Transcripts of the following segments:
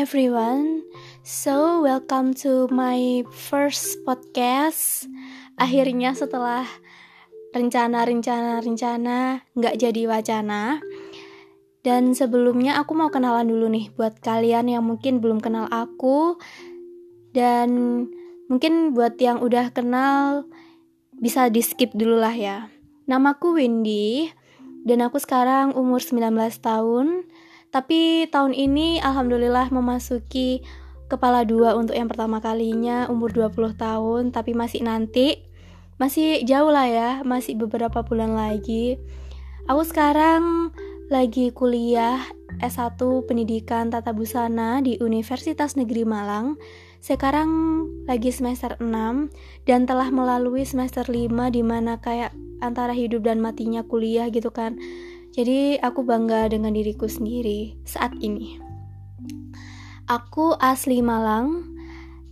everyone. So, welcome to my first podcast. Akhirnya setelah rencana-rencana-rencana nggak jadi wacana. Dan sebelumnya aku mau kenalan dulu nih buat kalian yang mungkin belum kenal aku dan mungkin buat yang udah kenal bisa di skip dulu lah ya. Namaku Windy dan aku sekarang umur 19 tahun. Tapi tahun ini alhamdulillah memasuki kepala dua untuk yang pertama kalinya umur 20 tahun tapi masih nanti masih jauh lah ya, masih beberapa bulan lagi. Aku sekarang lagi kuliah S1 Pendidikan Tata Busana di Universitas Negeri Malang. Sekarang lagi semester 6 dan telah melalui semester 5 di mana kayak antara hidup dan matinya kuliah gitu kan. Jadi aku bangga dengan diriku sendiri saat ini. Aku asli Malang,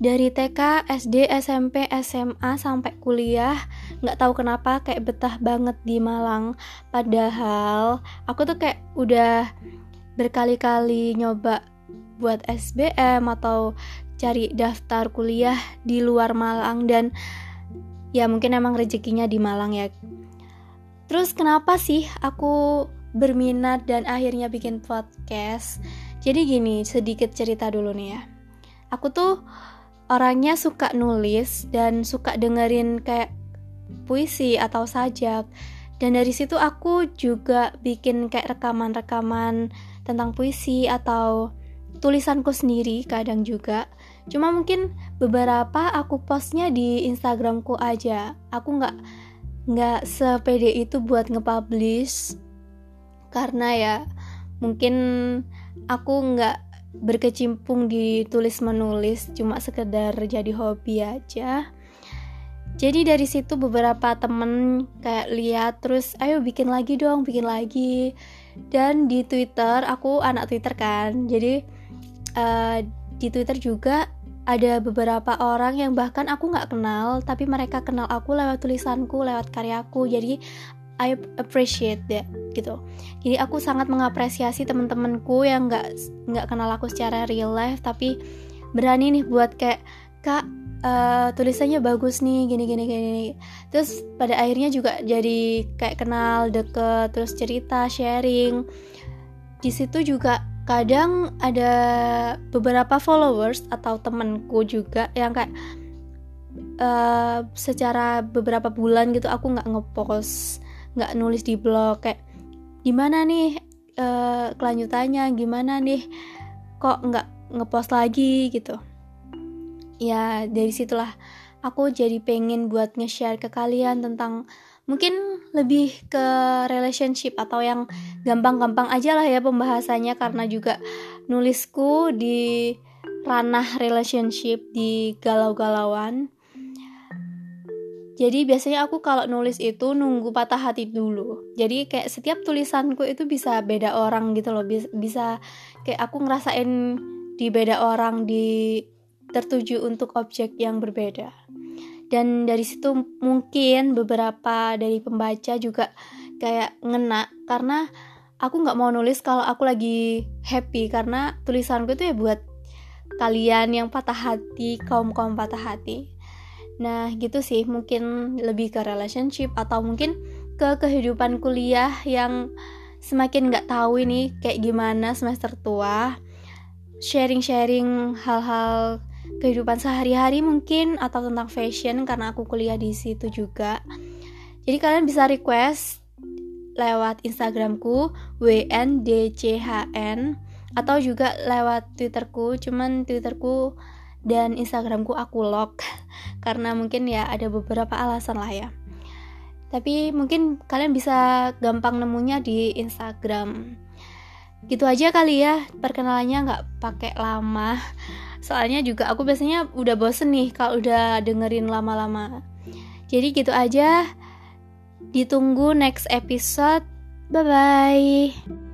dari TK, SD, SMP, SMA sampai kuliah nggak tahu kenapa kayak betah banget di Malang. Padahal aku tuh kayak udah berkali-kali nyoba buat SBM atau cari daftar kuliah di luar Malang dan ya mungkin emang rezekinya di Malang ya Terus kenapa sih aku berminat dan akhirnya bikin podcast? Jadi gini, sedikit cerita dulu nih ya. Aku tuh orangnya suka nulis dan suka dengerin kayak puisi atau sajak. Dan dari situ aku juga bikin kayak rekaman-rekaman tentang puisi atau tulisanku sendiri kadang juga. Cuma mungkin beberapa aku postnya di Instagramku aja. Aku nggak nggak sepede itu buat nge-publish karena ya mungkin aku nggak berkecimpung di tulis menulis cuma sekedar jadi hobi aja. Jadi dari situ beberapa temen kayak lihat terus ayo bikin lagi dong bikin lagi. Dan di Twitter aku anak Twitter kan jadi uh, di Twitter juga ada beberapa orang yang bahkan aku nggak kenal tapi mereka kenal aku lewat tulisanku lewat karyaku. Jadi I appreciate that gitu. Jadi aku sangat mengapresiasi teman-temanku yang nggak nggak kenal aku secara real life tapi berani nih buat kayak kak uh, tulisannya bagus nih gini gini gini terus pada akhirnya juga jadi kayak kenal deket terus cerita sharing. Di situ juga kadang ada beberapa followers atau temenku juga yang kayak uh, secara beberapa bulan gitu aku nggak ngepost nggak nulis di blog kayak gimana nih uh, kelanjutannya? Gimana nih? Kok nggak ngepost lagi? Gitu. Ya dari situlah aku jadi pengen buat nge-share ke kalian tentang mungkin lebih ke relationship atau yang gampang-gampang aja lah ya pembahasannya karena juga nulisku di ranah relationship di galau-galauan jadi biasanya aku kalau nulis itu nunggu patah hati dulu. Jadi kayak setiap tulisanku itu bisa beda orang gitu loh. Bisa kayak aku ngerasain di beda orang di tertuju untuk objek yang berbeda dan dari situ mungkin beberapa dari pembaca juga kayak ngena karena aku nggak mau nulis kalau aku lagi happy karena tulisanku itu ya buat kalian yang patah hati kaum kaum patah hati nah gitu sih. Mungkin lebih ke relationship atau mungkin ke kehidupan kuliah yang semakin nggak tahu ini kayak gimana semester tua. Sharing-sharing hal-hal kehidupan sehari-hari mungkin atau tentang fashion karena aku kuliah di situ juga. Jadi kalian bisa request lewat Instagramku WNDCHN atau juga lewat Twitterku, cuman Twitterku dan Instagramku aku lock karena mungkin ya ada beberapa alasan lah ya. Tapi mungkin kalian bisa gampang nemunya di Instagram. Gitu aja kali ya perkenalannya nggak pakai lama. Soalnya juga aku biasanya udah bosen nih kalau udah dengerin lama-lama. Jadi gitu aja. Ditunggu next episode. Bye bye